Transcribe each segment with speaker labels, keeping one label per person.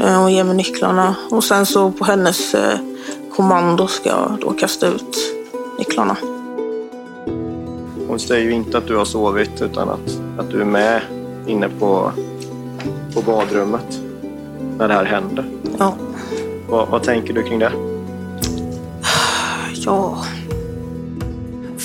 Speaker 1: Eh, Hon ger mig nycklarna och sen så på hennes eh, kommando ska jag då kasta ut nycklarna.
Speaker 2: Hon säger ju inte att du har sovit utan att, att du är med inne på, på badrummet när det här händer.
Speaker 1: Ja.
Speaker 2: Vad, vad tänker du kring det?
Speaker 1: Ja.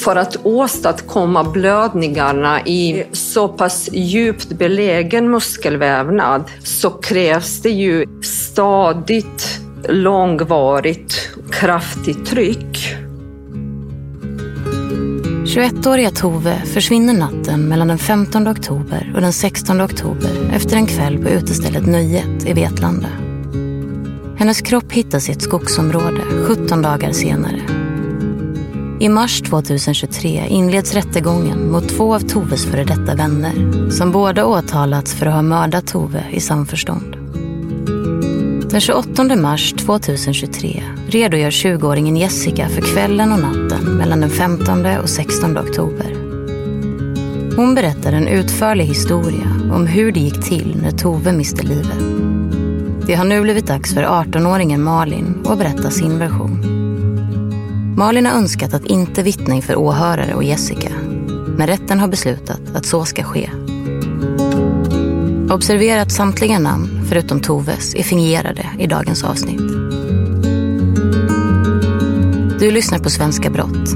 Speaker 3: För att åstadkomma blödningarna i så pass djupt belägen muskelvävnad så krävs det ju stadigt, långvarigt, kraftigt tryck.
Speaker 4: 21-åriga Tove försvinner natten mellan den 15 oktober och den 16 oktober efter en kväll på utestället Nöjet i Vetlanda. Hennes kropp hittas i ett skogsområde 17 dagar senare. I mars 2023 inleds rättegången mot två av Toves före detta vänner som båda åtalats för att ha mördat Tove i samförstånd. Den 28 mars 2023 redogör 20-åringen Jessica för kvällen och natten mellan den 15 och 16 oktober. Hon berättar en utförlig historia om hur det gick till när Tove miste livet. Det har nu blivit dags för 18-åringen Malin att berätta sin version. Malin har önskat att inte vittna inför åhörare och Jessica. Men rätten har beslutat att så ska ske. Observera att samtliga namn, förutom Toves, är fingerade i dagens avsnitt. Du lyssnar på Svenska Brott.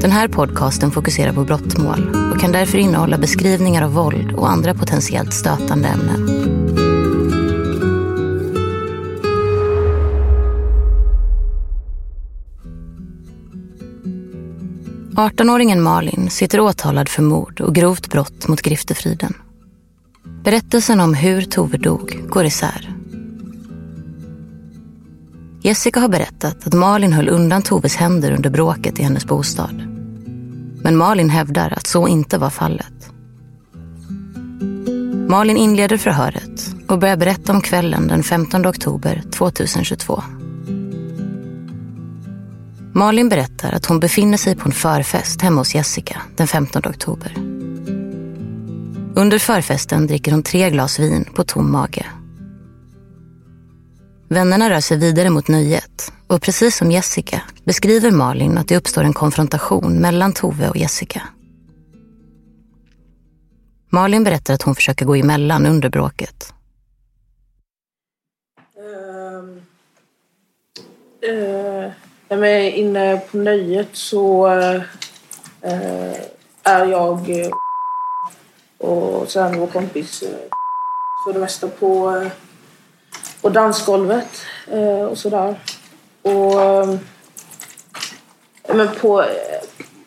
Speaker 4: Den här podcasten fokuserar på brottmål och kan därför innehålla beskrivningar av våld och andra potentiellt stötande ämnen. — 18-åringen Malin sitter åtalad för mord och grovt brott mot griftefriden. Berättelsen om hur Tove dog går isär. Jessica har berättat att Malin höll undan Toves händer under bråket i hennes bostad. Men Malin hävdar att så inte var fallet. Malin inleder förhöret och börjar berätta om kvällen den 15 oktober 2022. Malin berättar att hon befinner sig på en förfest hemma hos Jessica den 15 oktober. Under förfesten dricker hon tre glas vin på tom mage. Vännerna rör sig vidare mot nöjet och precis som Jessica beskriver Malin att det uppstår en konfrontation mellan Tove och Jessica. Malin berättar att hon försöker gå emellan under bråket.
Speaker 1: Ehm, uh när inne på nöjet så eh, är jag eh, och sen vår kompis eh, för det mesta på, eh, på dansgolvet eh, och sådär. Och eh, men på,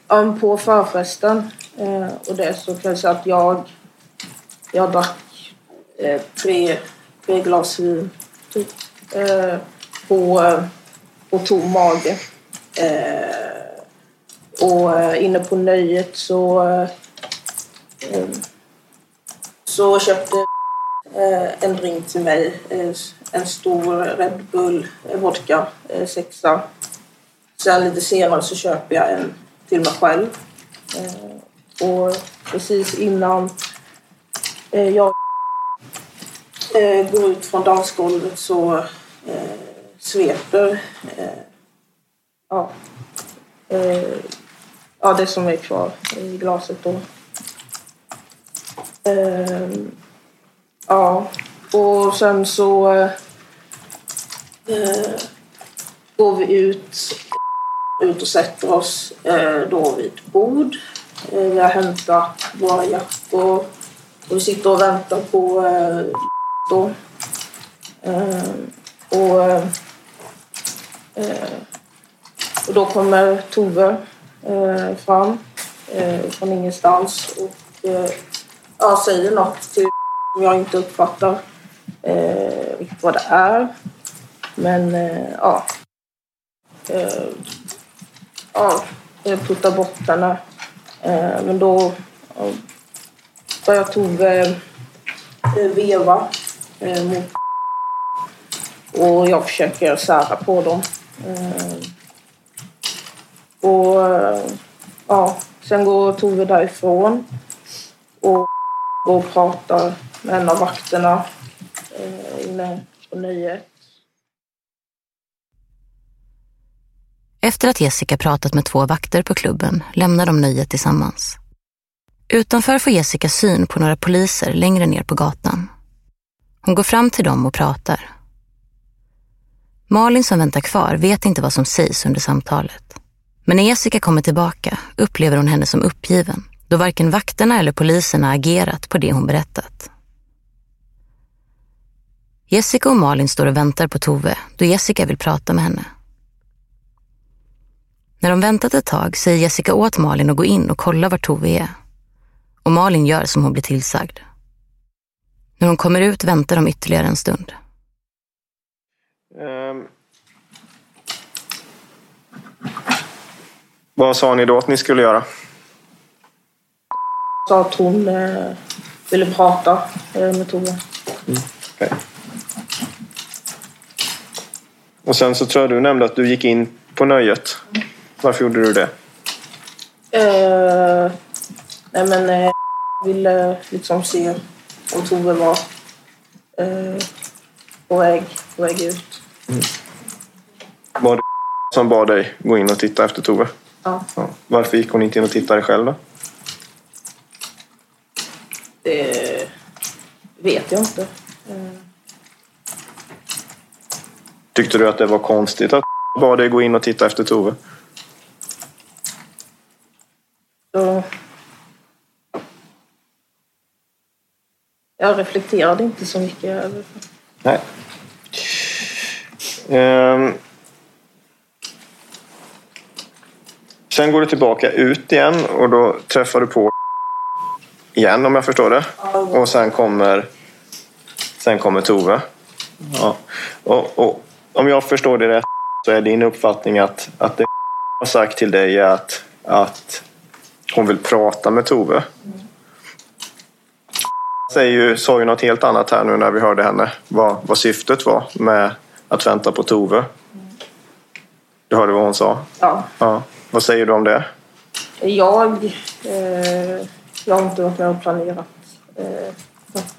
Speaker 1: eh, på förfesten eh, och det så kan jag säga att jag, jag drack tre, tre glas vin typ, på, och tom mage. Eh, och eh, inne på nöjet så, eh, så köpte eh, en drink till mig. Eh, en stor Red Bull eh, vodka, eh, sexa. Sen lite senare så köper jag en till mig själv. Eh, och precis innan eh, jag eh, går ut från dansgolvet så eh, sveper eh, ja, eh, ja, det som är kvar i glaset då. Eh, ja, och sen så eh, går vi ut, ut och sätter oss eh, då vid ett bord. Eh, vi har hämtat våra jackor och vi sitter och väntar på eh, då. Eh, och, eh, Eh, och då kommer Tove eh, fram eh, från ingenstans och eh, ja, säger något till som jag inte uppfattar eh, riktigt vad det är. Men eh, ja. Eh, ja, jag puttar bort henne. Eh, men då ja, börjar Tove eh, veva eh, mot och jag försöker sära på dem. Eh, och ja, sen går Tove därifrån och går och pratar med en av vakterna eh, inne på nöjet.
Speaker 4: Efter att Jessica pratat med två vakter på klubben lämnar de nöjet tillsammans. Utanför får Jessica syn på några poliser längre ner på gatan. Hon går fram till dem och pratar. Malin som väntar kvar vet inte vad som sägs under samtalet. Men när Jessica kommer tillbaka upplever hon henne som uppgiven då varken vakterna eller poliserna agerat på det hon berättat. Jessica och Malin står och väntar på Tove då Jessica vill prata med henne. När de väntat ett tag säger Jessica åt Malin att gå in och kolla var Tove är. Och Malin gör som hon blir tillsagd. När hon kommer ut väntar de ytterligare en stund.
Speaker 2: Ehm. Vad sa ni då att ni skulle göra?
Speaker 1: Sa att hon eh, ville prata eh, med Tove.
Speaker 2: Okej. Och sen så tror jag du nämnde att du gick in på nöjet. Varför gjorde du det?
Speaker 1: Eh, nej men eh, jag ville liksom se om Tove var eh, på, väg, på väg ut.
Speaker 2: Var det som bad dig gå in och titta efter Tove?
Speaker 1: Ja.
Speaker 2: Ja. Varför gick hon inte in och tittade själv då?
Speaker 1: Det vet jag inte.
Speaker 2: Tyckte du att det var konstigt att bad dig gå in och titta efter Tove?
Speaker 1: så jag reflekterade inte så mycket över det.
Speaker 2: Nej. Ehm. Sen går du tillbaka ut igen och då träffar du på igen om jag förstår det. Och sen kommer, sen kommer Tove. Ja. Och, och om jag förstår det rätt så är din uppfattning att, att det har sagt till dig är att, att hon vill prata med Tove. Säger ju, sa ju något helt annat här nu när vi hörde henne. Vad, vad syftet var med att vänta på Tove. Du hörde vad hon sa?
Speaker 1: Ja.
Speaker 2: Ja. Vad säger du om det?
Speaker 1: Jag, eh, jag har inte varit med och planerat. Eh, att,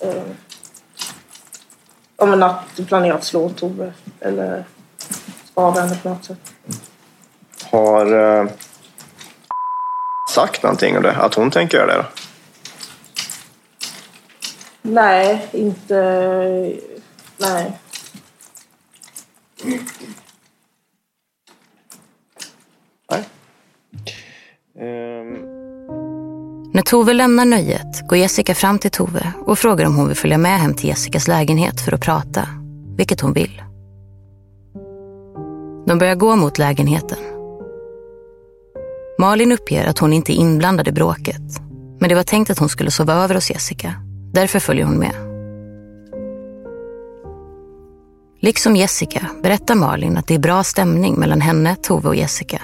Speaker 1: eh, om en natt planerat slå Tove eller skada henne på något sätt.
Speaker 2: Har eh, sagt någonting om det? Att hon tänker göra det? Då?
Speaker 1: Nej, inte... Nej.
Speaker 2: Nej.
Speaker 4: När Tove lämnar nöjet går Jessica fram till Tove och frågar om hon vill följa med hem till Jessicas lägenhet för att prata, vilket hon vill. De börjar gå mot lägenheten. Malin uppger att hon inte är inblandad i bråket, men det var tänkt att hon skulle sova över hos Jessica. Därför följer hon med. Liksom Jessica berättar Malin att det är bra stämning mellan henne, Tove och Jessica.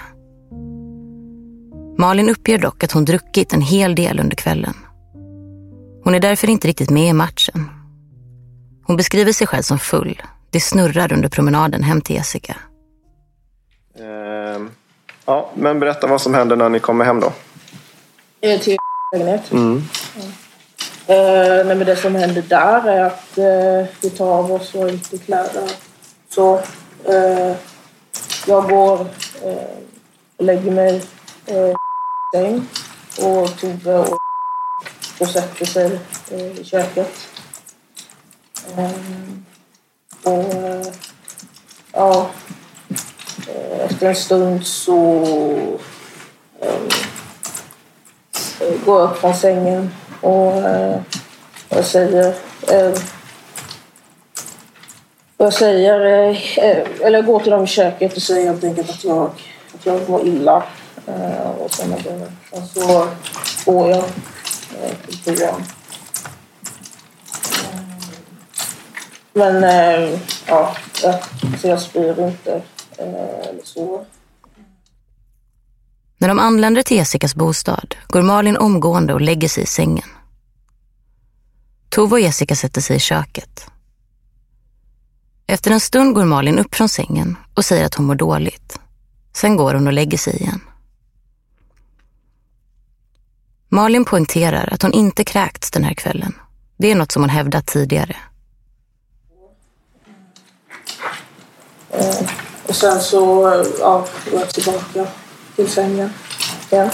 Speaker 4: Malin uppger dock att hon druckit en hel del under kvällen. Hon är därför inte riktigt med i matchen. Hon beskriver sig själv som full. Det snurrar under promenaden hem till Jessica.
Speaker 2: Ehm, ja, men berätta vad som händer när ni kommer hem då.
Speaker 1: Till lägenhet.
Speaker 2: Mm.
Speaker 1: Eh, nej, men det som händer där är att eh, vi tar av oss våra lite kläder. Så eh, jag går eh, och lägger mig eh, i säng och Tove och, och sätter sig eh, i köket. Eh, och eh, ja, eh, efter en stund så eh, går jag upp från sängen och eh, jag säger... Eh, jag säger... Eh, eller jag går till dem i köket och säger helt enkelt att jag, att jag mår illa. Eh, och sen. Och så går jag eh, till toan. Men eh, ja, jag, så jag spyr inte eh, eller så.
Speaker 4: När de anländer till Jessicas bostad går Malin omgående och lägger sig i sängen. Tove och Jessica sätter sig i köket. Efter en stund går Malin upp från sängen och säger att hon mår dåligt. Sen går hon och lägger sig igen. Malin poängterar att hon inte kräkts den här kvällen. Det är något som hon hävdat tidigare.
Speaker 1: Mm. och sen så ja, går jag tillbaka till sängen igen.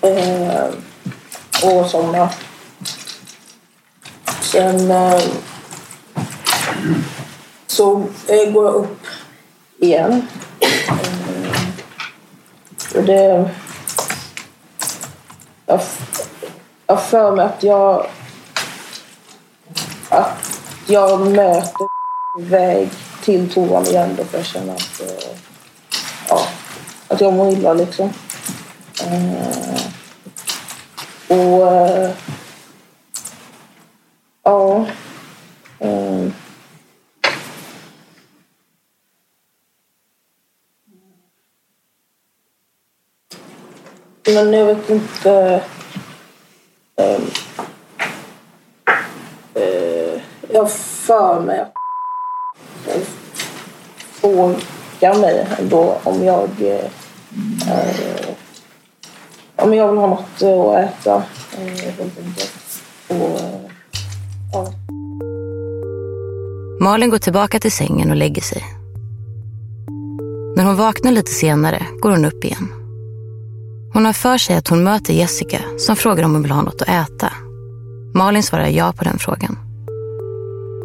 Speaker 1: Mm och somnar. Sen eh, så eh, går jag upp igen. Eh, och det... Jag, har för mig att jag... Att jag möter väg till toan igen då för jag känner att, eh, ja, att jag mår illa liksom. Eh, och eh, ja. Ehm. Men jag vet inte. Eh, eh, jag har för mig att frågar mig ändå om jag eh, Ja, men jag vill ha något att äta helt enkelt. Och, ja.
Speaker 4: Malin går tillbaka till sängen och lägger sig. När hon vaknar lite senare går hon upp igen. Hon har för sig att hon möter Jessica som frågar om hon vill ha något att äta. Malin svarar ja på den frågan.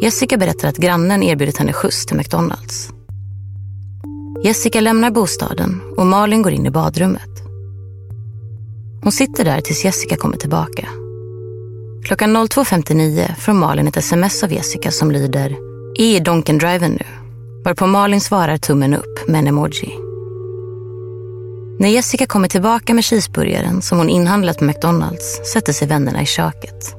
Speaker 4: Jessica berättar att grannen erbjudit henne skjuts till McDonalds. Jessica lämnar bostaden och Malin går in i badrummet. Hon sitter där tills Jessica kommer tillbaka. Klockan 02.59 får Malin ett sms av Jessica som lyder “Är i Donken Driven nu?” varpå Malin svarar tummen upp med en emoji. När Jessica kommer tillbaka med cheeseburgaren som hon inhandlat på McDonalds sätter sig vännerna i köket.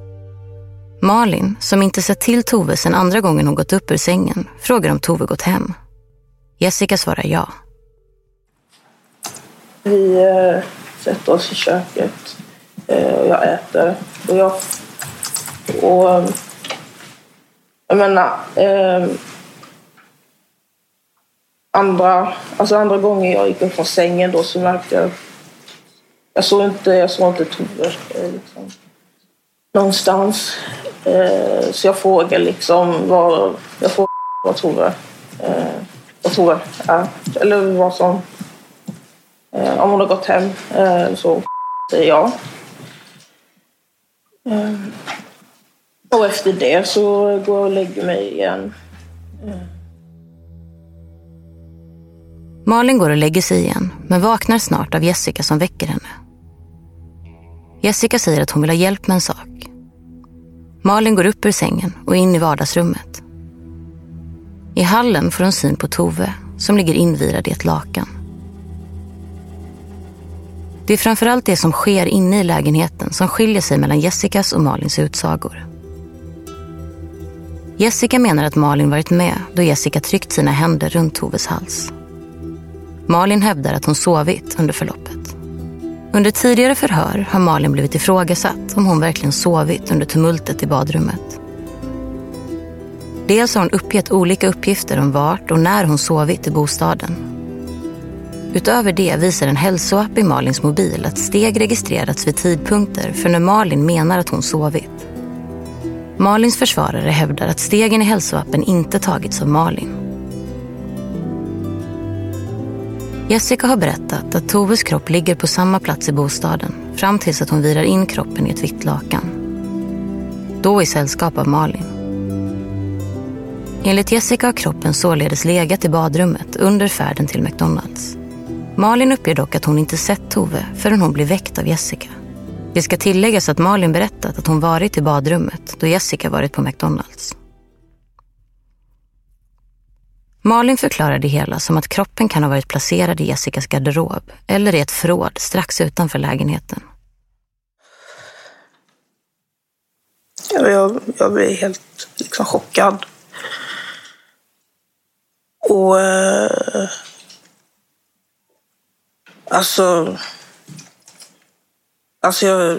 Speaker 4: Malin, som inte sett till Tove sedan andra gången hon gått upp ur sängen, frågar om Tove gått hem. Jessica svarar ja.
Speaker 1: Vi eh, sätter oss i köket och jag äter. Och jag... Och, jag menar... Eh, andra, alltså andra gången jag gick upp från sängen då så märkte jag... Jag såg inte, jag såg inte Tove eh, liksom, någonstans. Eh, så jag frågade liksom var... Jag frågade var Tove... Eh, var Tove är. Eller vad som... Eh, om hon har gått hem eh, så säger jag. Eh, och efter det så går jag och lägger mig igen. Eh,
Speaker 4: Malin går och lägger sig igen, men vaknar snart av Jessica som väcker henne. Jessica säger att hon vill ha hjälp med en sak. Malin går upp ur sängen och in i vardagsrummet. I hallen får hon syn på Tove som ligger invirad i ett lakan. Det är framförallt det som sker inne i lägenheten som skiljer sig mellan Jessicas och Malins utsagor. Jessica menar att Malin varit med då Jessica tryckt sina händer runt Toves hals. Malin hävdar att hon sovit under förloppet. Under tidigare förhör har Malin blivit ifrågasatt om hon verkligen sovit under tumultet i badrummet. Dels har hon uppgett olika uppgifter om vart och när hon sovit i bostaden. Utöver det visar en hälsoapp i Malins mobil att steg registrerats vid tidpunkter för när Malin menar att hon sovit. Malins försvarare hävdar att stegen i hälsoappen inte tagits av Malin. Jessica har berättat att Toves kropp ligger på samma plats i bostaden fram tills att hon virar in kroppen i ett vitt lakan. Då i sällskap av Malin. Enligt Jessica har kroppen således legat i badrummet under färden till McDonalds. Malin uppger dock att hon inte sett Tove förrän hon blev väckt av Jessica. Det ska tilläggas att Malin berättat att hon varit i badrummet då Jessica varit på McDonalds. Malin förklarar det hela som att kroppen kan ha varit placerad i Jessicas garderob eller i ett förråd strax utanför lägenheten.
Speaker 1: Jag, jag blev helt liksom chockad. Och... Eh, alltså... Alltså jag...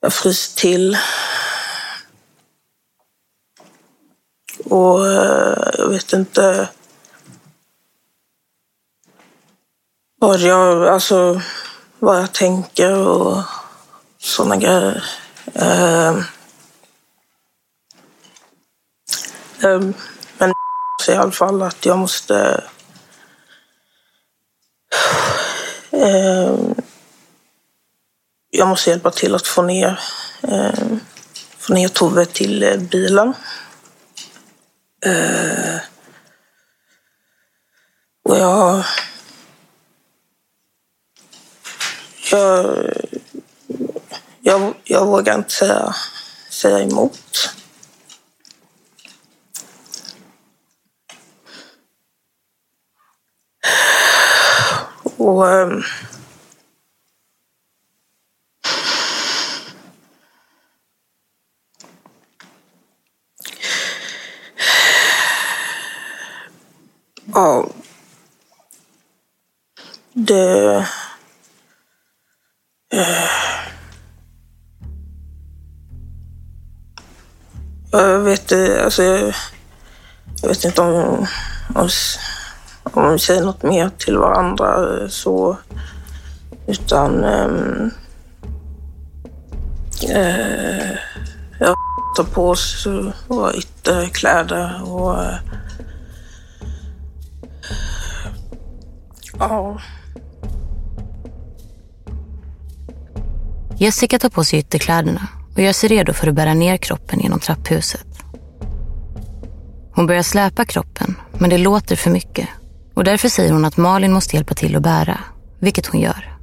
Speaker 1: Jag fryser till. Och eh, jag vet inte vad jag, alltså, vad jag tänker och sådana grejer. Uh, um, men alltså i alla fall att jag måste Eh, jag måste hjälpa till att få ner, eh, få ner Tove till eh, bilen. Eh, och jag... Jag, jag, jag vågar inte säga, säga emot. Och... Um, Ja. Det... Eh, jag vet eh, alltså jag, jag vet inte om, om, om vi säger något mer till varandra eh, så, utan um, uh, jag tar på oss eh, våra ytterkläder och uh, Ja.
Speaker 4: Jessica tar på sig ytterkläderna och gör sig redo för att bära ner kroppen genom trapphuset. Hon börjar släpa kroppen, men det låter för mycket och därför säger hon att Malin måste hjälpa till att bära, vilket hon gör.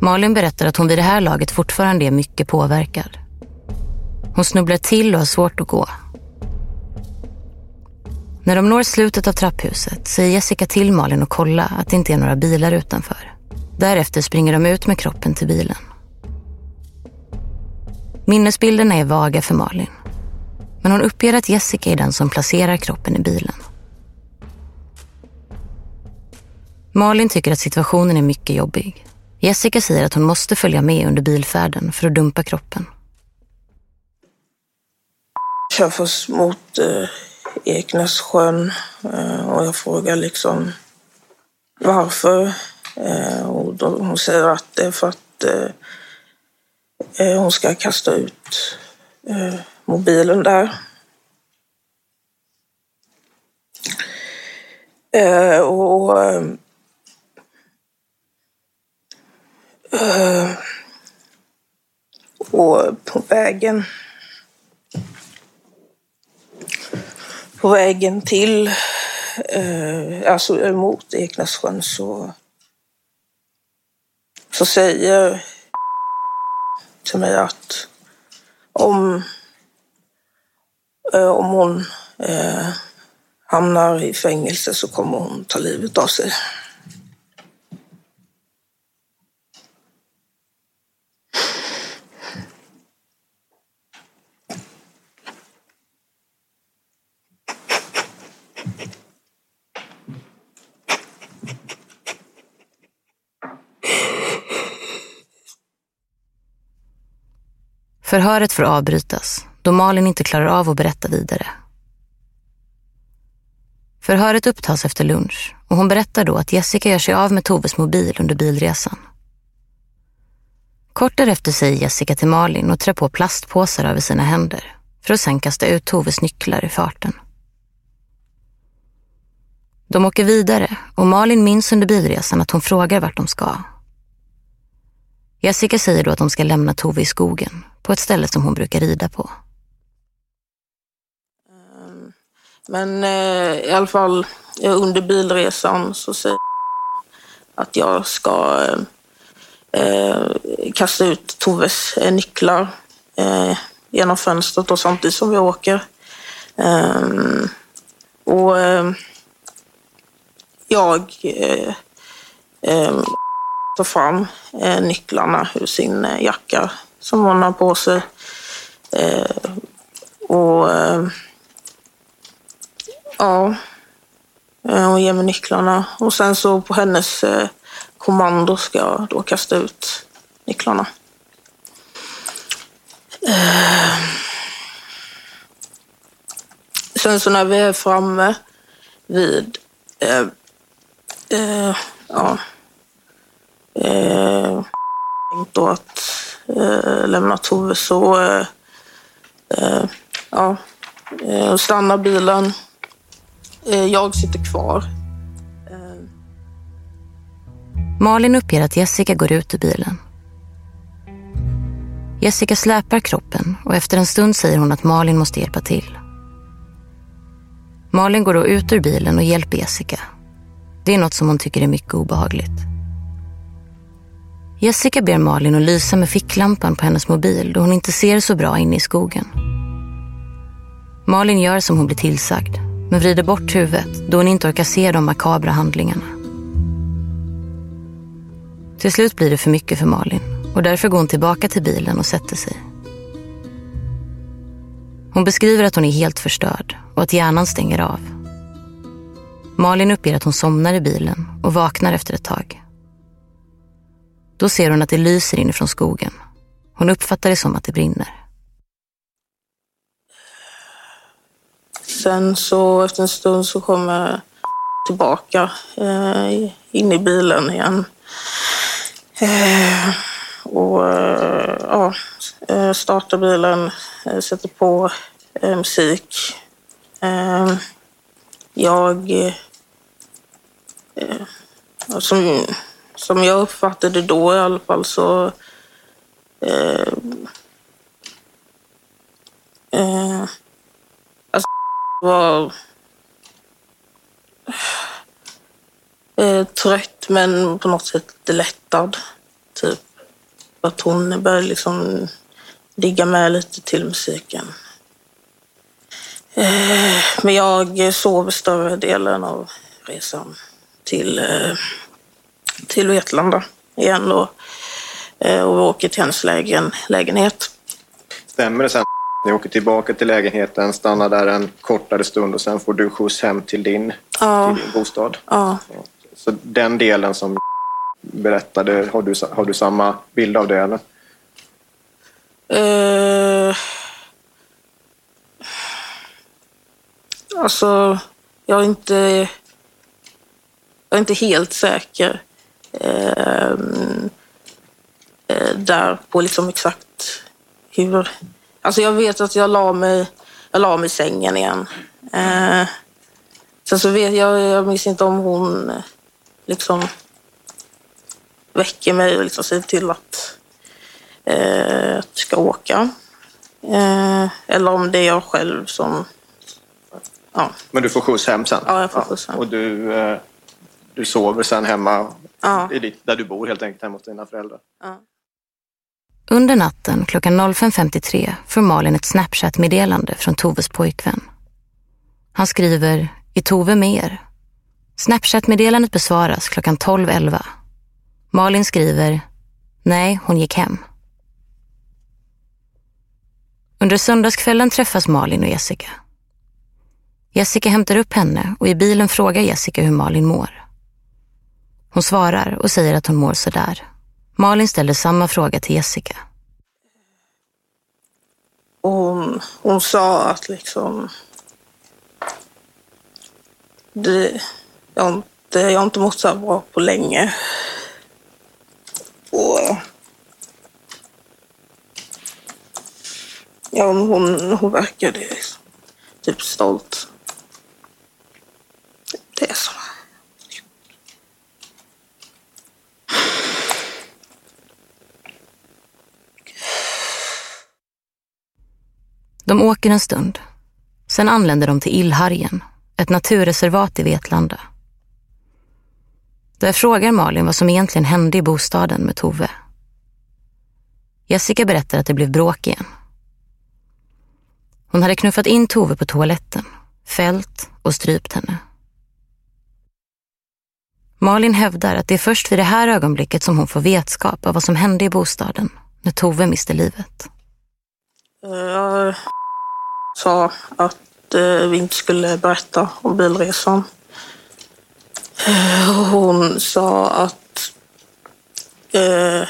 Speaker 4: Malin berättar att hon vid det här laget fortfarande är mycket påverkad. Hon snubblar till och har svårt att gå när de når slutet av trapphuset säger Jessica till Malin att kolla att det inte är några bilar utanför. Därefter springer de ut med kroppen till bilen. Minnesbilderna är vaga för Malin. Men hon uppger att Jessica är den som placerar kroppen i bilen. Malin tycker att situationen är mycket jobbig. Jessica säger att hon måste följa med under bilfärden för att dumpa kroppen.
Speaker 1: Kör först mot eh, Eknässjön eh, och jag frågar liksom varför. Eh, och då, hon säger att det är för att eh, eh hon ska kasta ut eh, mobilen där. Eh, och Eh, och på vägen på vägen till, eh, alltså emot Eknässjön så så säger till mig att om, eh, om hon eh, hamnar i fängelse så kommer hon ta livet av sig.
Speaker 4: Förhöret får avbrytas då Malin inte klarar av att berätta vidare. Förhöret upptas efter lunch och hon berättar då att Jessica gör sig av med Toves mobil under bilresan. Kort därefter säger Jessica till Malin och trär på plastpåsar över sina händer för att sen kasta ut Toves nycklar i farten. De åker vidare och Malin minns under bilresan att hon frågar vart de ska. Jessica säger då att de ska lämna Tove i skogen på ett ställe som hon brukar rida på.
Speaker 1: Ehm, men eh, i alla fall eh, under bilresan så säger att jag ska eh, eh, kasta ut Toves eh, nycklar eh, genom fönstret och samtidigt som vi åker. Ehm, och ehm, jag tar fram eh, nycklarna ur sin eh, jacka som hon har på sig. Eh, och Ja. Hon ger mig nycklarna och sen så på hennes eh, kommando ska jag då kasta ut nycklarna. Eh. Sen så när vi är framme vid eh, eh, ja, eh, då att eh, lämna Tove så eh, eh, ja, eh, stannar bilen Eh, jag sitter kvar. Eh.
Speaker 4: Malin uppger att Jessica går ut ur bilen. Jessica släpar kroppen och efter en stund säger hon att Malin måste hjälpa till. Malin går då ut ur bilen och hjälper Jessica. Det är något som hon tycker är mycket obehagligt. Jessica ber Malin att lysa med ficklampan på hennes mobil då hon inte ser så bra inne i skogen. Malin gör som hon blir tillsagd men vrider bort huvudet då hon inte orkar se de makabra handlingarna. Till slut blir det för mycket för Malin och därför går hon tillbaka till bilen och sätter sig. Hon beskriver att hon är helt förstörd och att hjärnan stänger av. Malin uppger att hon somnar i bilen och vaknar efter ett tag. Då ser hon att det lyser inifrån skogen. Hon uppfattar det som att det brinner.
Speaker 1: Sen så efter en stund så kommer tillbaka eh, in i bilen igen. Eh, och eh, ja, eh, startar bilen, eh, sätter på eh, musik. Eh, jag... Eh, som, som jag uppfattade då i alla fall så eh, eh, alltså, var eh, trött men på något sätt lättad. Typ. Att hon började liksom digga med lite till musiken. Eh, men jag sov större delen av resan till, till Vetlanda igen då. Eh, och vi åker till hennes lägen, lägenhet.
Speaker 2: Stämmer det sen ni åker tillbaka till lägenheten, stannar där en kortare stund och sen får du skjuts hem till din,
Speaker 1: ja.
Speaker 2: till din bostad.
Speaker 1: Ja.
Speaker 2: Så den delen som berättade, har du, har du samma bild av det eller?
Speaker 1: Uh, alltså, jag är inte, jag är inte helt säker uh, uh, där på liksom exakt hur Alltså jag vet att jag la mig, jag la mig i sängen igen. Eh, sen så vet jag, jag minns inte om hon liksom väcker mig och liksom säger till att, eh, att jag ska åka. Eh, eller om det är jag själv som... Ja.
Speaker 2: Men du får skjuts hem sen?
Speaker 1: Ja, jag får skjuts hem.
Speaker 2: Och du, eh, du sover sen hemma
Speaker 1: Ja.
Speaker 2: I ditt, där du bor helt enkelt, hemma hos dina föräldrar.
Speaker 1: Ja.
Speaker 4: Under natten klockan 05.53 får Malin ett Snapchat-meddelande från Toves pojkvän. Han skriver “Är Tove med er?” Snapchat-meddelandet besvaras klockan 12.11. Malin skriver “Nej, hon gick hem”. Under söndagskvällen träffas Malin och Jessica. Jessica hämtar upp henne och i bilen frågar Jessica hur Malin mår. Hon svarar och säger att hon mår sådär. Malin ställer samma fråga till Jessica.
Speaker 1: Och hon, hon sa att liksom... Det, jag, har inte, jag har inte mått så här bra på länge. Och... Ja, hon, hon verkade liksom, typ stolt. Det är så.
Speaker 4: De åker en stund. Sen anländer de till Illhargen, ett naturreservat i Vetlanda. Där frågar Malin vad som egentligen hände i bostaden med Tove. Jessica berättar att det blev bråk igen. Hon hade knuffat in Tove på toaletten, fällt och strypt henne. Malin hävdar att det är först vid det här ögonblicket som hon får vetskap av vad som hände i bostaden när Tove miste livet.
Speaker 1: Jag sa att eh, vi inte skulle berätta om bilresan. Eh, hon sa att... Eh,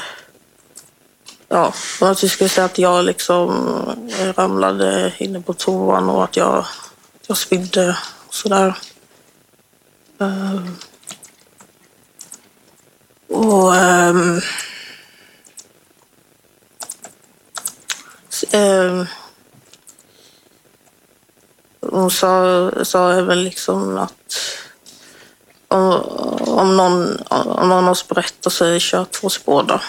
Speaker 1: ja, att vi skulle säga att jag liksom ramlade inne på toan och att jag, jag spydde och sådär. Eh, och... ehm, s- hon sa, sa även liksom att om, om, någon, om någon av oss berättar så är det kört för oss båda.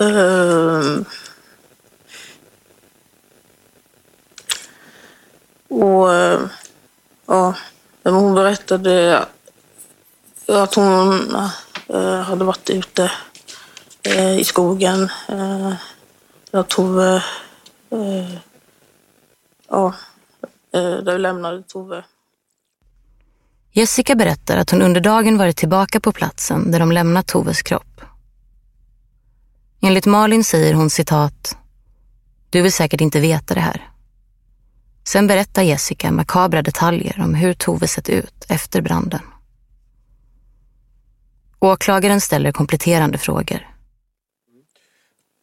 Speaker 1: Ehm. och ja, hon berättade att hon Eh, hade varit ute eh, i skogen. Eh, jag Tove... Eh, ja, eh, där lämnade Tove.
Speaker 4: Jessica berättar att hon under dagen varit tillbaka på platsen där de lämnat Toves kropp. Enligt Malin säger hon citat “Du vill säkert inte veta det här”. Sen berättar Jessica makabra detaljer om hur Tove sett ut efter branden. Åklagaren ställer kompletterande frågor.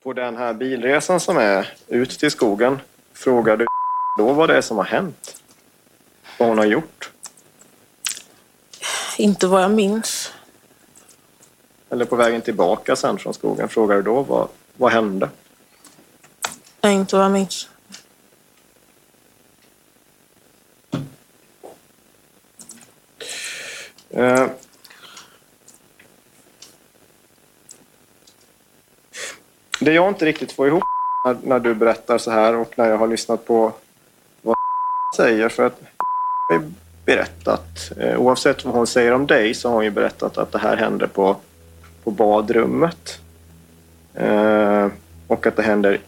Speaker 2: På den här bilresan som är ut till skogen, frågar du då vad det är som har hänt? Vad hon har gjort?
Speaker 1: Inte vad jag minns.
Speaker 2: Eller på vägen tillbaka sen från skogen, frågar du då vad, vad hände?
Speaker 1: Nej, inte vad jag minns.
Speaker 2: Eh, Det jag inte riktigt får ihop när, när du berättar så här och när jag har lyssnat på vad säger, för att har ju berättat, eh, oavsett vad hon säger om dig, så har hon ju berättat att det här hände på, på badrummet. Eh, och att det händer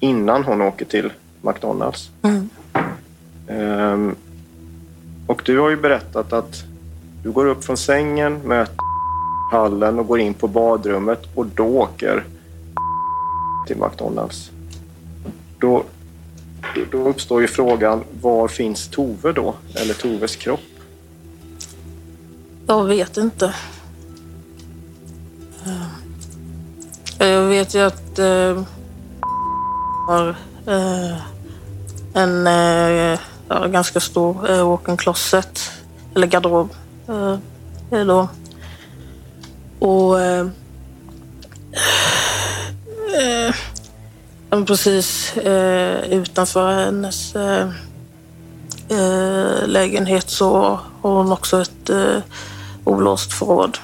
Speaker 2: innan hon åker till McDonalds.
Speaker 1: Mm.
Speaker 2: Ehm, och du har ju berättat att du går upp från sängen, möter hallen och går in på badrummet och då åker till McDonalds. Då, då uppstår ju frågan, var finns Tove då? Eller Toves kropp?
Speaker 1: Jag vet inte. Eh, jag vet ju att äh, har äh, en äh, ja, ganska stor äh, walk-in closet, eller garderob. Äh, då. Och eh, precis eh, utanför hennes eh, eh, lägenhet så har hon också ett eh, olåst förråd.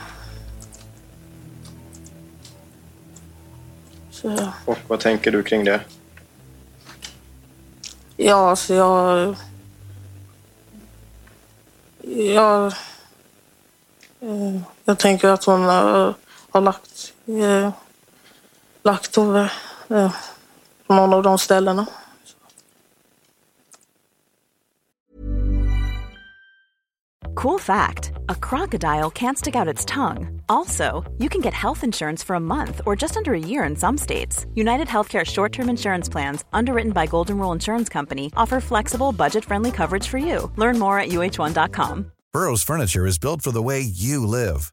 Speaker 1: Så,
Speaker 2: Och vad tänker du kring det?
Speaker 1: ja, så jag... Jag, eh, jag tänker att hon har, har lagt, eh, lagt Tove eh, på någon av de ställena.
Speaker 5: Cool fact a crocodile can't stick out its tongue. Also, you can get health insurance for a month or just under a year in some states. United Healthcare short term insurance plans, underwritten by Golden Rule Insurance Company, offer flexible, budget friendly coverage for you. Learn more at uh1.com.
Speaker 6: Burrow's furniture is built for the way you live.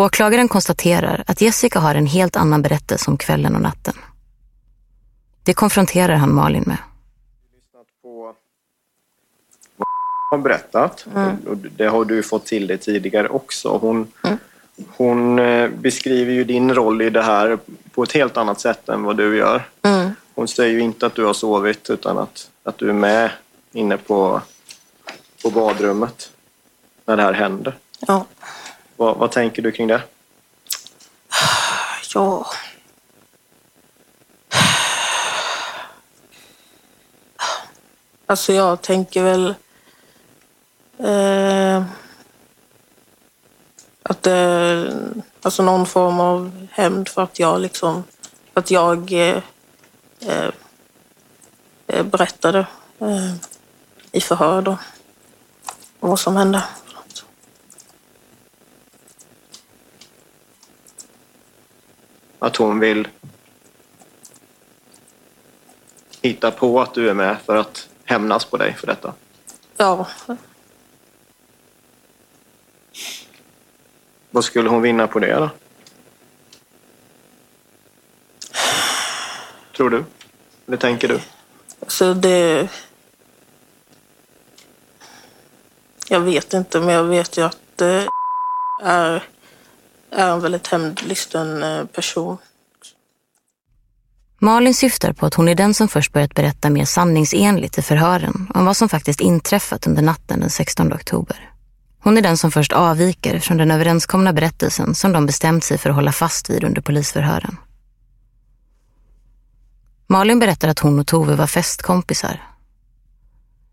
Speaker 4: Åklagaren konstaterar att Jessica har en helt annan berättelse om kvällen och natten. Det konfronterar han Malin med.
Speaker 2: har berättat. Och det har du fått till dig tidigare också. Hon, hon eh, beskriver ju din roll i det här på ett helt annat sätt än vad du gör. Hon säger ju inte att du har sovit utan att, att du är med inne på, på badrummet när det här händer.
Speaker 1: Ja.
Speaker 2: Vad, vad tänker du kring det?
Speaker 1: Ja. Alltså jag tänker väl eh, att det är alltså någon form av hämnd för att jag liksom att jag eh, eh, berättade eh, i förhör då om vad som hände.
Speaker 2: Att hon vill hitta på att du är med för att hämnas på dig för detta?
Speaker 1: Ja,
Speaker 2: Vad skulle hon vinna på det då? Tror du? Eller tänker du?
Speaker 1: Så det... Jag vet inte, men jag vet ju att det är, är en väldigt hämndlysten eh, person.
Speaker 4: Malin syftar på att hon är den som först börjat berätta mer sanningsenligt i förhören om vad som faktiskt inträffat under natten den 16 oktober. Hon är den som först avviker från den överenskomna berättelsen som de bestämt sig för att hålla fast vid under polisförhören. Malin berättar att hon och Tove var festkompisar.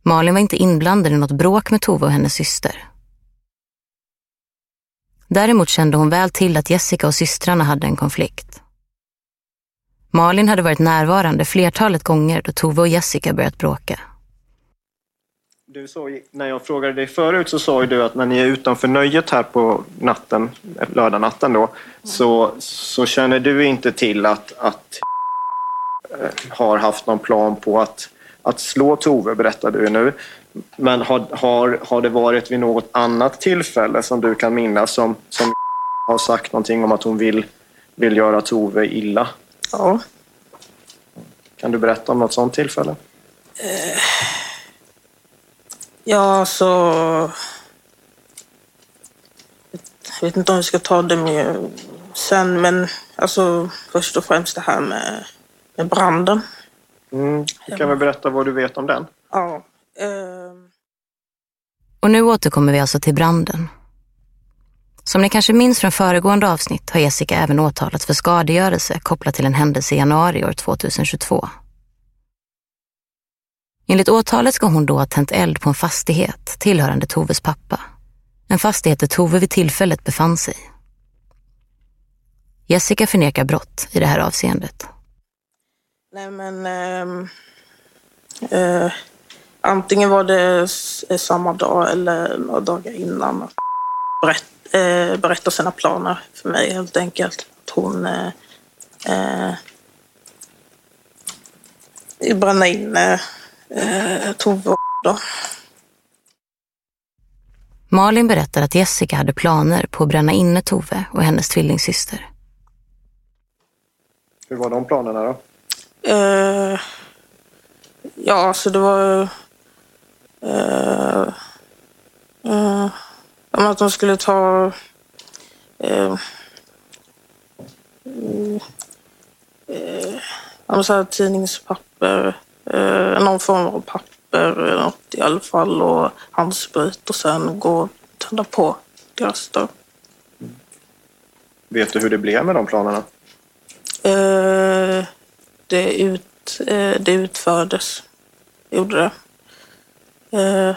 Speaker 4: Malin var inte inblandad i något bråk med Tove och hennes syster. Däremot kände hon väl till att Jessica och systrarna hade en konflikt. Malin hade varit närvarande flertalet gånger då Tove och Jessica börjat bråka.
Speaker 2: Du sa, när jag frågade dig förut så sa ju du att när ni är utanför nöjet här på natten, lördagnatten då, så, så känner du inte till att, att eh, har haft någon plan på att, att slå Tove, berättar du nu. Men har, har, har det varit vid något annat tillfälle som du kan minnas som, som har sagt någonting om att hon vill, vill göra Tove illa?
Speaker 1: Ja.
Speaker 2: Kan du berätta om något sånt tillfälle?
Speaker 1: Ja, så... Jag vet inte om vi ska ta det med sen, men alltså först och främst det här med, med branden.
Speaker 2: Mm. Du kan väl berätta vad du vet om den?
Speaker 1: Ja. Ehm,
Speaker 4: Och nu återkommer vi alltså till branden. Som ni kanske minns från föregående avsnitt har Jessica även åtalats för skadegörelse kopplat till en händelse i januari år 2022. Enligt åtalet ska hon då ha tänt eld på en fastighet tillhörande Toves pappa. En fastighet där Tove vid tillfället befann sig. Jessica förnekar brott i det här avseendet.
Speaker 1: Nej, men... ehm, eh, antingen var det s- samma dag eller några dagar innan. att Berätt, eh, berätta sina planer för mig helt enkelt. Att hon eh, eh, bränna in eh, eh, Tove då.
Speaker 4: Malin berättar att Jessica hade planer på att bränna inne Tove och hennes tvillingsyster.
Speaker 2: Hur var de planerna då?
Speaker 1: Eh, ja, alltså det var... Eh, eh, om att de skulle ta... Eh, mm, eh, om så här tidningspapper, eh, någon form av papper något i alla fall och handsprit och sen gå och tända på deras dörr.
Speaker 2: Vet du hur det blev med de planerna?
Speaker 1: Eh, det, ut, eh, det utfördes. Gjorde det. Eh,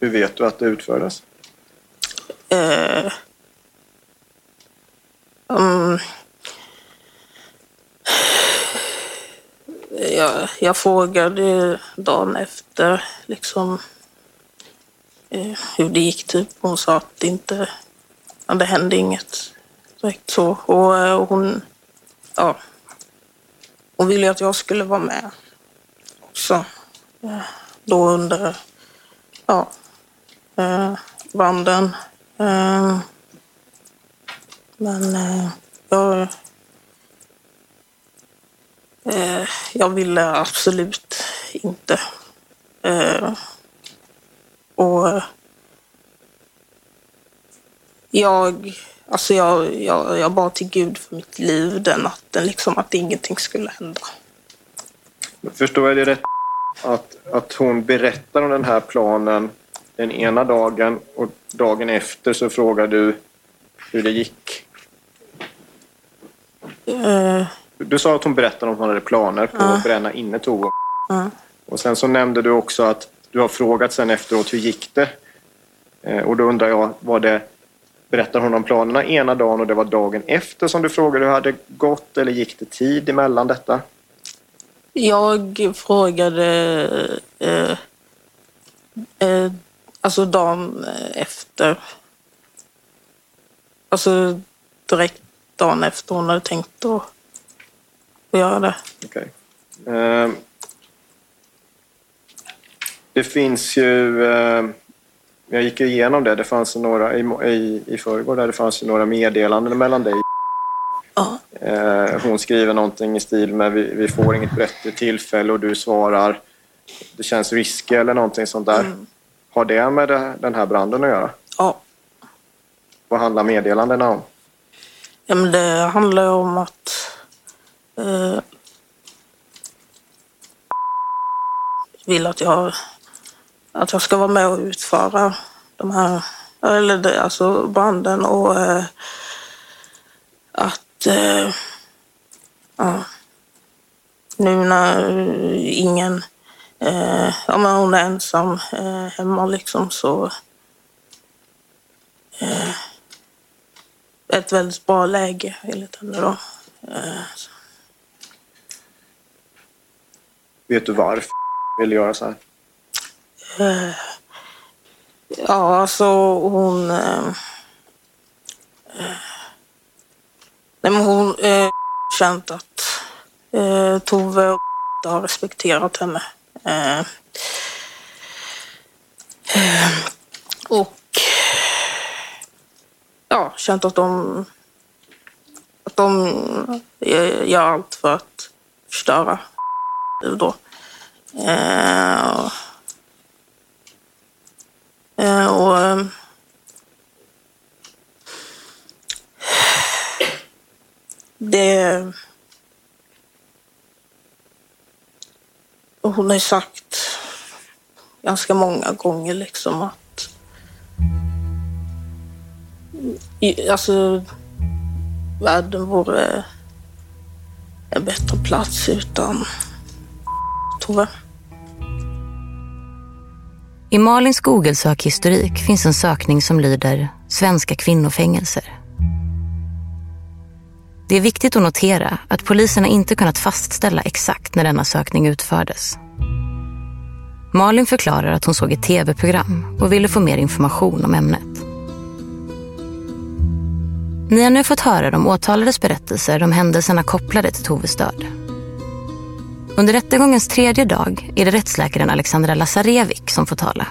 Speaker 2: Hur vet du att det utfördes?
Speaker 1: eh, mm, jag, jag frågade dagen efter liksom eh, hur det gick. Typ. Hon sa att det inte ja, det hände inget direkt så. Och eh, hon, ja, hon ville att jag skulle vara med också. Då under ja, eh, banden. Eh, Men eh, jag, eh, jag ville absolut inte. Eh, Och jag, alltså jag, jag, jag bad till Gud för mitt liv den natten, liksom att ingenting skulle hända.
Speaker 2: Förstår jag det rätt? Att, att hon berättar om den här planen den ena dagen och dagen efter så frågar du hur det gick.
Speaker 1: Eh,
Speaker 2: Du sa att hon berättade om hon hade planer på att bränna inne Tove. Och sen så nämnde du också att du har frågat sen efteråt hur gick det? Eh, Och då undrar jag, var det Berättar hon om planerna ena dagen och det var dagen efter som du frågade hur det hade gått eller gick det tid emellan detta?
Speaker 1: Jag frågade eh, eh, alltså dagen efter. Alltså direkt dagen efter hon hade tänkt att att göra det.
Speaker 2: Okej. Ehm, det finns ju... Ehm, jag gick igenom det. Det fanns några i, i, i förrgår där det fanns ju några meddelanden mellan dig
Speaker 1: Ja.
Speaker 2: Eh, hon skriver någonting i stil med vi, vi får inget bättre tillfälle och du svarar det känns risky eller någonting sånt där. Har det med det, den här branden att göra?
Speaker 1: Ja.
Speaker 2: Vad handlar meddelandena om?
Speaker 1: Ja, men det handlar om att eh, vill att jag, att jag ska vara med och utföra de här, eller det, alltså branden och eh, att eh, ja, nu när ingen, eh, ja men hon är ensam eh, hemma liksom så eh, ett väldigt bra läge enligt henne då. Eh.
Speaker 2: Vet du varför vill göra så här?
Speaker 1: Eh, ja, alltså hon... Nej, men hon eh, känt att eh, Tove har respekterat henne. Eh, eh, och ja, känt att de, att de eh, gör allt för att förstöra då. Eh, och- Eh, och, eh, det... och Hon har ju sagt ganska många gånger liksom att... Alltså, världen vore en bättre plats utan Tove.
Speaker 4: I Malins Google-sökhistorik finns en sökning som lyder “Svenska kvinnofängelser”. Det är viktigt att notera att polisen har inte kunnat fastställa exakt när denna sökning utfördes. Malin förklarar att hon såg ett tv-program och ville få mer information om ämnet. Ni har nu fått höra de åtalades berättelser om händelserna kopplade till Toves död. Under rättegångens tredje dag är det rättsläkaren Alexandra Lazarevik som får tala.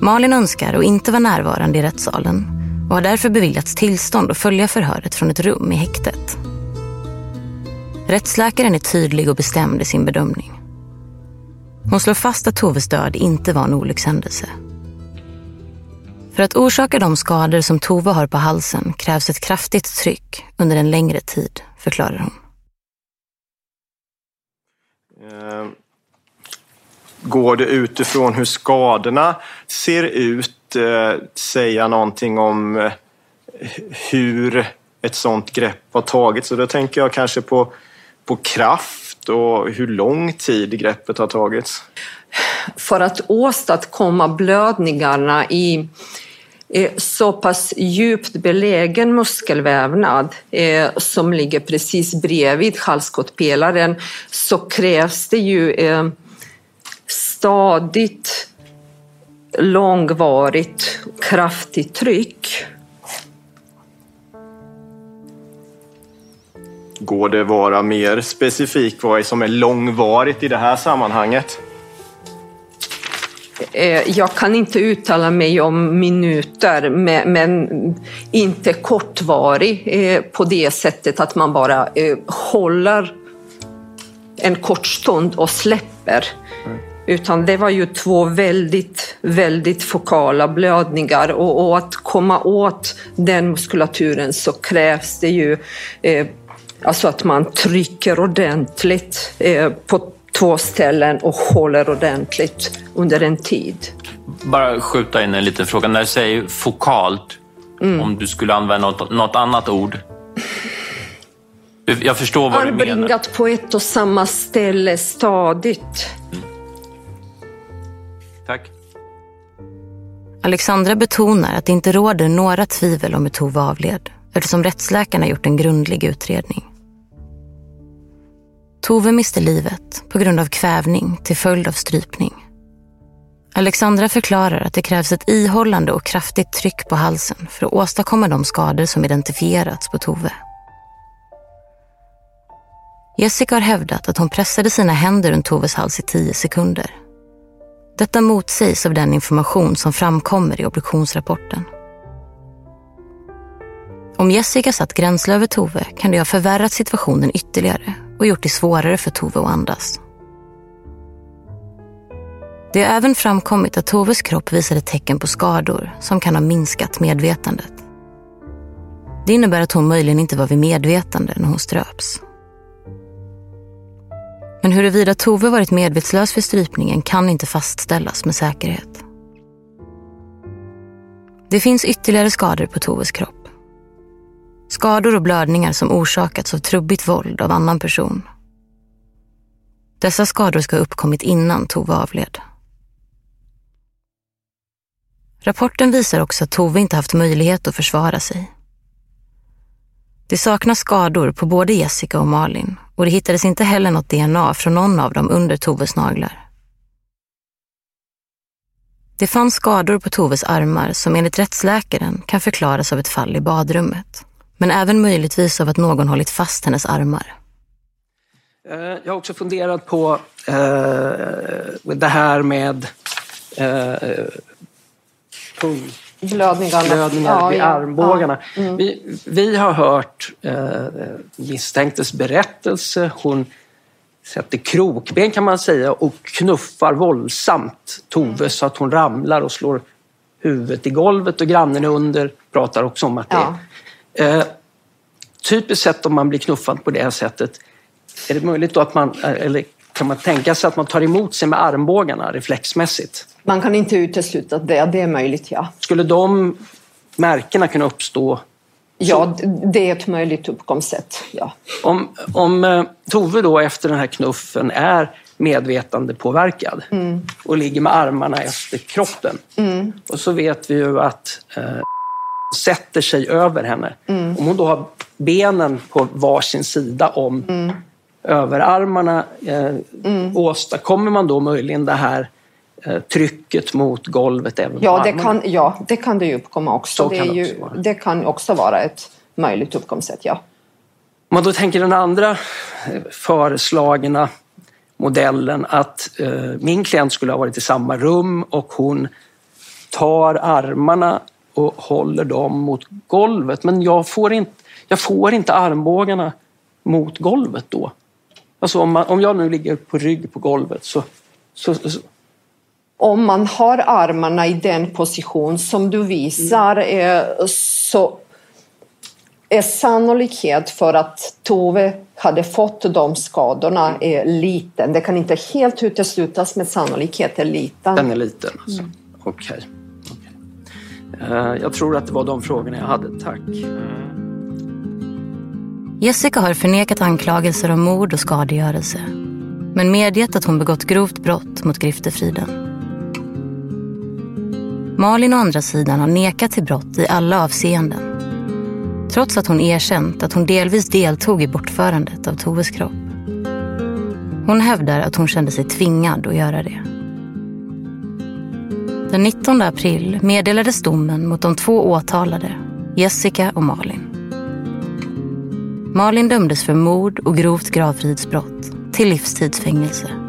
Speaker 4: Malin önskar att inte vara närvarande i rättssalen och har därför beviljats tillstånd att följa förhöret från ett rum i häktet. Rättsläkaren är tydlig och bestämd i sin bedömning. Hon slår fast att Toves död inte var en olyckshändelse. För att orsaka de skador som Tove har på halsen krävs ett kraftigt tryck under en längre tid, förklarar hon.
Speaker 2: Ehm, går det utifrån hur skadorna ser ut säga någonting om eh, hur ett sånt grepp har tagits? Och då tänker jag kanske på, på kraft och hur lång tid greppet har tagits.
Speaker 3: För att åstadkomma blödningarna i så pass djupt belägen muskelvävnad eh, som ligger precis bredvid halskottpelaren så krävs det ju eh, stadigt, långvarigt, kraftigt tryck.
Speaker 2: Går det vara mer specifikt vad som är långvarigt i det här sammanhanget?
Speaker 3: Eh, Jag kan inte uttala mig om minuter, men, men inte kortvarig eh, på det sättet att man bara eh, håller en kort stund och släpper. Utan det var ju två väldigt, väldigt fokala blödningar och, och att komma åt den muskulaturen så krävs det ju eh, alltså att man trycker ordentligt eh, på två ställen och håller ordentligt under en tid.
Speaker 7: Bara skjuta in en liten fråga. När du säger fokalt, om du skulle använda något, något annat ord. Jag förstår vad du menar.
Speaker 3: Anbringat på ett och samma ställe stadigt.
Speaker 7: Tack.
Speaker 4: Alexandra betonar att det inte råder några tvivel om hur Tove avled eftersom rättsläkarna gjort en grundlig utredning. Tove miste livet på grund av kvävning till följd av strypning. Alexandra förklarar att det krävs ett ihållande och kraftigt tryck på halsen för att åstadkomma de skador som identifierats på Tove. Jessica har hävdat att hon pressade sina händer runt Toves hals i tio sekunder. Detta motsägs av den information som framkommer i obduktionsrapporten. Om Jessica satt gränsle över Tove kan det ha förvärrat situationen ytterligare och gjort det svårare för Tove att andas. Det har även framkommit att Toves kropp visade tecken på skador som kan ha minskat medvetandet. Det innebär att hon möjligen inte var vid medvetande när hon ströps. Men huruvida Tove varit medvetslös vid strypningen kan inte fastställas med säkerhet. Det finns ytterligare skador på Toves kropp. Skador och blödningar som orsakats av trubbigt våld av annan person. Dessa skador ska ha uppkommit innan Tove avled. Rapporten visar också att Tove inte haft möjlighet att försvara sig. Det saknas skador på både Jessica och Malin och det hittades inte heller något DNA från någon av dem under Toves naglar. Det fanns skador på Toves armar som enligt rättsläkaren kan förklaras av ett fall i badrummet. Men även möjligtvis av att någon hållit fast hennes armar.
Speaker 8: Eh, jag har också funderat på eh, det här med eh, pung,
Speaker 3: Blödningarna.
Speaker 8: blödningar
Speaker 3: Ja,
Speaker 8: vid
Speaker 3: ja.
Speaker 8: armbågarna.
Speaker 3: Ja. Mm.
Speaker 8: Vi, vi har hört eh, misstänktes berättelse. Hon sätter krokben kan man säga och knuffar våldsamt Tove
Speaker 3: Mm.
Speaker 8: så att hon ramlar och slår huvudet i golvet och grannen under pratar också om att det är... Eh, typiskt sett om man blir knuffad på det här sättet, är det möjligt då att man, eller kan man tänka sig att man tar emot sig med armbågarna reflexmässigt?
Speaker 3: Man kan inte utesluta det, det är möjligt ja.
Speaker 8: Skulle de märkena kunna uppstå?
Speaker 3: Ja, det är ett möjligt uppkomstsätt. Ja.
Speaker 8: Om, om eh, Tove då efter den här knuffen är medvetandepåverkad
Speaker 3: Mm.
Speaker 8: och ligger med armarna efter kroppen
Speaker 3: Mm.
Speaker 8: och så vet vi ju att eh, sätter sig över henne.
Speaker 3: Mm.
Speaker 8: Om hon då har benen på varsin sida om
Speaker 3: Mm.
Speaker 8: överarmarna. Eh, Åstadkommer man då möjligen det här trycket mot golvet även
Speaker 3: Ja, det kan, ja, det kan det ju uppkomma också.
Speaker 8: Så
Speaker 3: det,
Speaker 8: kan det
Speaker 3: ju,
Speaker 8: också vara.
Speaker 3: det kan också vara ett möjligt uppkomstsätt, ja.
Speaker 8: Om man då tänker den andra eh, föreslagna modellen att eh, min klient skulle ha varit i samma rum och hon tar armarna och håller dem mot golvet. Men jag får inte, jag får inte armbågarna mot golvet då. Alltså om, man, om jag nu ligger på rygg på golvet så, så, så
Speaker 3: Om man har armarna i den position som du visar eh, så är sannolikhet för att Tove hade fått de skadorna är liten. Det kan inte helt uteslutas men sannolikhet är liten.
Speaker 8: den är liten. Alltså. Okej. Okej. Eh, jag tror att det var de frågorna jag hade. Tack.
Speaker 4: Jessica har förnekat anklagelser om mord och skadegörelse. Men medgett att hon begått grovt brott mot griftefriden. Malin å andra sidan har nekat till brott i alla avseenden. Trots att hon erkänt att hon delvis deltog i bortförandet av Toves kropp. Hon hävdar att hon kände sig tvingad att göra det. Den 19 april meddelades domen mot de två åtalade, Jessica och Malin. Malin dömdes för mord och grovt gravfridsbrott till livstidsfängelse.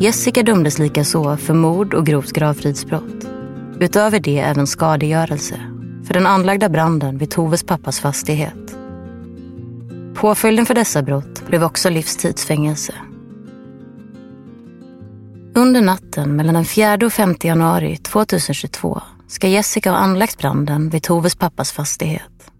Speaker 4: Jessica dömdes likaså för mord och grovt gravfridsbrott. Utöver det även skadegörelse för den anlagda branden vid Toves pappas fastighet. Påföljden för dessa brott blev också livstidsfängelse. Under natten mellan den 4 och 5 januari 2022 ska Jessica ha anlagt branden vid Toves pappas fastighet.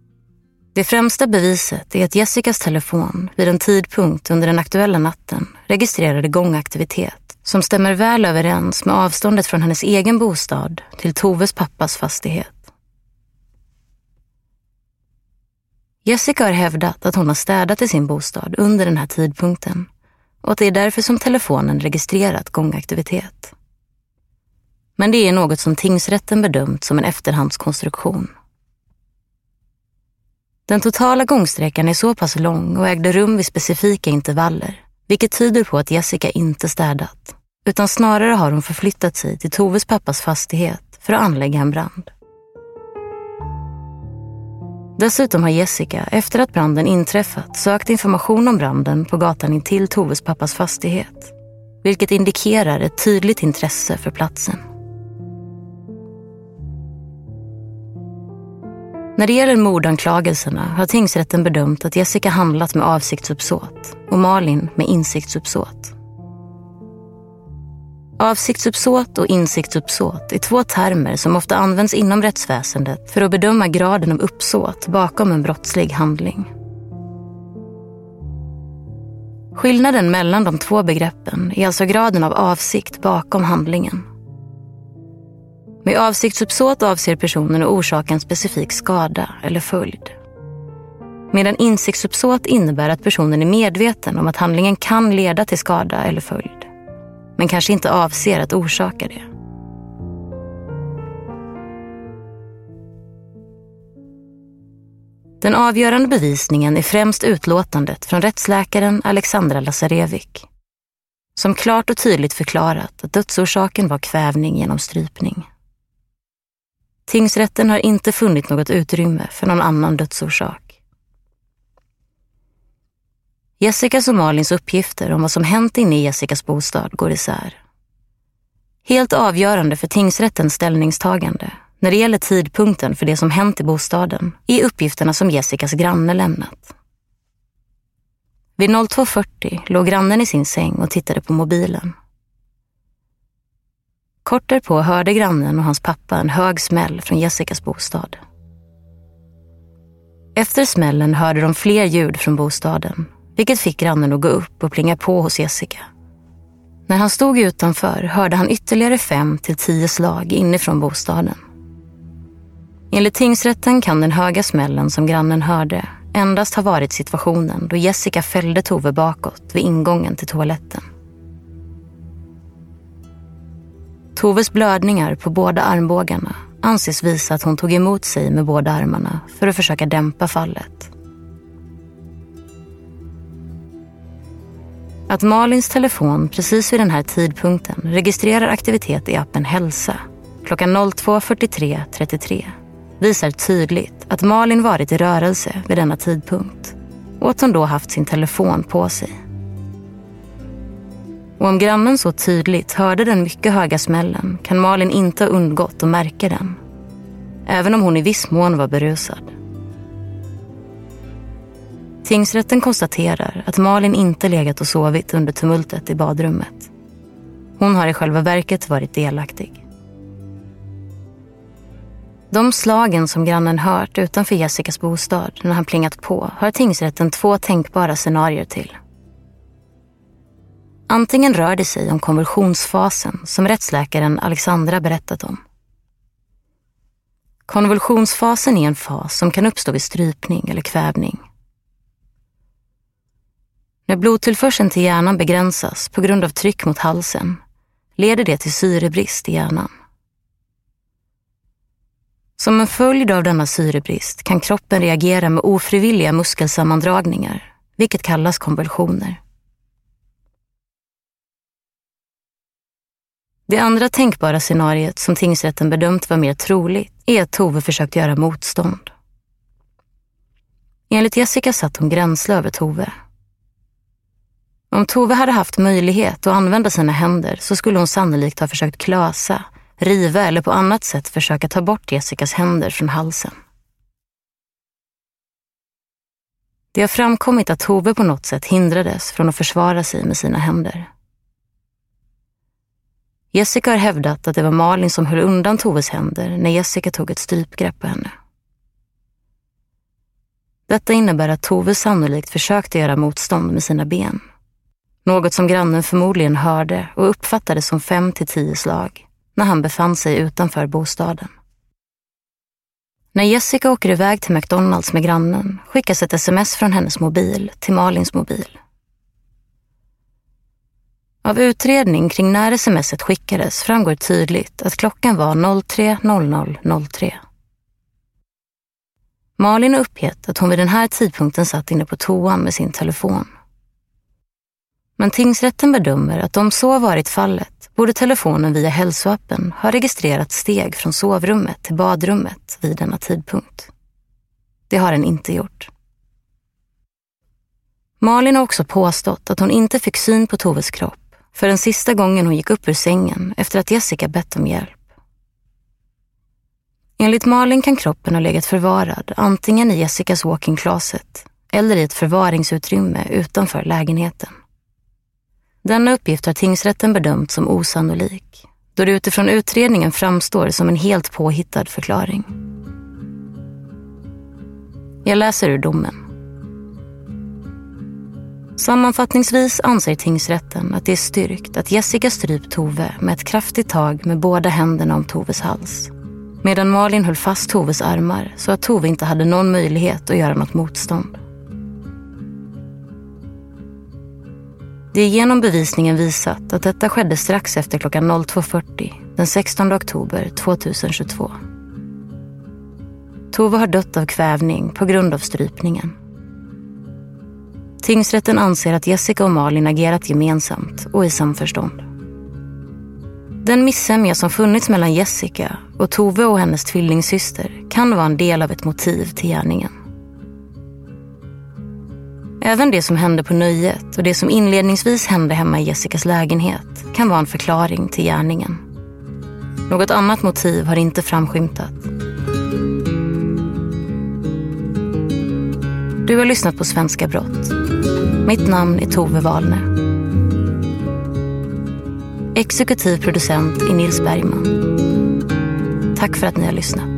Speaker 4: Det främsta beviset är att Jessicas telefon vid en tidpunkt under den aktuella natten registrerade gångaktivitet som stämmer väl överens med avståndet från hennes egen bostad till Toves pappas fastighet. Jessica har hävdat att hon har städat i sin bostad under den här tidpunkten och att det är därför som telefonen registrerat gångaktivitet. Men det är något som tingsrätten bedömt som en efterhandskonstruktion. Den totala gångsträckan är så pass lång och ägde rum vid specifika intervaller, vilket tyder på att Jessica inte städat, utan snarare har hon förflyttat sig till Toves pappas fastighet för att anlägga en brand. Dessutom har Jessica, efter att branden inträffat, sökt information om branden på gatan intill Toves pappas fastighet, vilket indikerar ett tydligt intresse för platsen. När det gäller mordanklagelserna har tingsrätten bedömt att Jessica handlat med avsiktsuppsåt och Malin med insiktsuppsåt. Avsiktsuppsåt och insiktsuppsåt är två termer som ofta används inom rättsväsendet för att bedöma graden av uppsåt bakom en brottslig handling. Skillnaden mellan de två begreppen är alltså graden av avsikt bakom handlingen. Med avsiktsuppsåt avser personen att orsaka en specifik skada eller följd. Medan insiktsuppsåt innebär att personen är medveten om att handlingen kan leda till skada eller följd. Men kanske inte avser att orsaka det. Den avgörande bevisningen är främst utlåtandet från rättsläkaren Alexandra Lasarevic, som klart och tydligt förklarat att dödsorsaken var kvävning genom strypning. Tingsrätten har inte funnit något utrymme för någon annan dödsorsak. Jessicas och Malins uppgifter om vad som hänt inne i Jessicas bostad går isär. Helt avgörande för tingsrättens ställningstagande när det gäller tidpunkten för det som hänt i bostaden är uppgifterna som Jessicas granne lämnat. Vid 02.40 låg grannen i sin säng och tittade på mobilen. Kort därpå hörde grannen och hans pappa en hög smäll från Jessicas bostad. Efter smällen hörde de fler ljud från bostaden, vilket fick grannen att gå upp och plinga på hos Jessica. När han stod utanför hörde han ytterligare fem till tio slag inifrån bostaden. Enligt tingsrätten kan den höga smällen som grannen hörde endast ha varit situationen då Jessica fällde Tove bakåt vid ingången till toaletten. Toves blödningar på båda armbågarna anses visa att hon tog emot sig med båda armarna för att försöka dämpa fallet. Att Malins telefon precis vid den här tidpunkten registrerar aktivitet i appen Hälsa klockan 02.43.33 visar tydligt att Malin varit i rörelse vid denna tidpunkt och att hon då haft sin telefon på sig. Och om grannen så tydligt hörde den mycket höga smällen kan Malin inte ha undgått att märka den. Även om hon i viss mån var berusad. Tingsrätten konstaterar att Malin inte legat och sovit under tumultet i badrummet. Hon har i själva verket varit delaktig. De slagen som grannen hört utanför Jessicas bostad när han plingat på har tingsrätten två tänkbara scenarier till. Antingen rör det sig om konvulsionsfasen som rättsläkaren Alexandra berättat om. Konvulsionsfasen är en fas som kan uppstå vid strypning eller kvävning. När blodtillförseln till hjärnan begränsas på grund av tryck mot halsen leder det till syrebrist i hjärnan. Som en följd av denna syrebrist kan kroppen reagera med ofrivilliga muskelsammandragningar, vilket kallas konvulsioner. Det andra tänkbara scenariet som tingsrätten bedömt var mer troligt är att Tove försökt göra motstånd. Enligt Jessica satt hon gränsle över Tove. Om Tove hade haft möjlighet att använda sina händer så skulle hon sannolikt ha försökt klösa, riva eller på annat sätt försöka ta bort Jessicas händer från halsen. Det har framkommit att Tove på något sätt hindrades från att försvara sig med sina händer. Jessica har hävdat att det var Malin som höll undan Toves händer när Jessica tog ett strypgrepp på henne. Detta innebär att Tove sannolikt försökte göra motstånd med sina ben. Något som grannen förmodligen hörde och uppfattade som fem till tio slag när han befann sig utanför bostaden. När Jessica åker iväg till McDonalds med grannen skickas ett sms från hennes mobil till Malins mobil. Av utredning kring när smset skickades framgår tydligt att klockan var 03.00.03. Malin har uppgett att hon vid den här tidpunkten satt inne på toan med sin telefon. Men tingsrätten bedömer att om så varit fallet borde telefonen via hälsoappen ha registrerat steg från sovrummet till badrummet vid denna tidpunkt. Det har den inte gjort. Malin har också påstått att hon inte fick syn på Toves kropp för den sista gången hon gick upp ur sängen efter att Jessica bett om hjälp. Enligt Malin kan kroppen ha legat förvarad antingen i Jessicas walk-in closet eller i ett förvaringsutrymme utanför lägenheten. Denna uppgift har tingsrätten bedömt som osannolik då det utifrån utredningen framstår som en helt påhittad förklaring. Jag läser ur domen. Sammanfattningsvis anser tingsrätten att det är styrkt att Jessica strypt Tove med ett kraftigt tag med båda händerna om Toves hals. Medan Malin höll fast Toves armar så att Tove inte hade någon möjlighet att göra något motstånd. Det är genom bevisningen visat att detta skedde strax efter klockan 02.40 den 16 oktober 2022. Tove har dött av kvävning på grund av strypningen. Tingsrätten anser att Jessica och Malin agerat gemensamt och i samförstånd. Den missämja som funnits mellan Jessica och Tove och hennes tvillingsyster kan vara en del av ett motiv till gärningen. Även det som hände på nöjet och det som inledningsvis hände hemma i Jessicas lägenhet kan vara en förklaring till gärningen. Något annat motiv har inte framskymtat. Du har lyssnat på Svenska brott. Mitt namn är Tove Wallner. Exekutiv producent är Nils Bergman. Tack för att ni har lyssnat.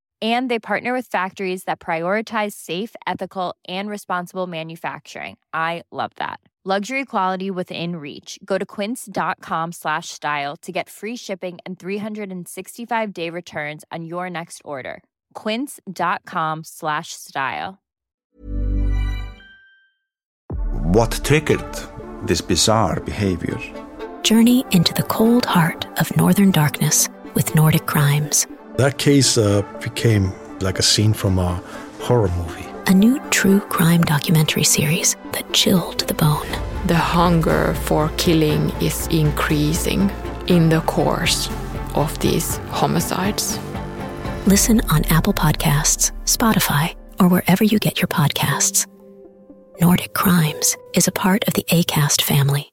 Speaker 9: And they partner with factories that prioritize safe, ethical, and responsible manufacturing. I love that. Luxury quality within reach. Go to quince.com slash style to get free shipping and 365 day returns on your next order. Quince.com slash style.
Speaker 10: What triggered this bizarre behavior?
Speaker 11: Journey into the cold heart of northern darkness with Nordic crimes.
Speaker 12: That case uh, became like a scene from a horror movie.
Speaker 11: A new true crime documentary series that chilled the bone.
Speaker 13: The hunger for killing is increasing in the course of these homicides.
Speaker 11: Listen on Apple Podcasts, Spotify, or wherever you get your podcasts. Nordic Crimes is a part of the ACAST family.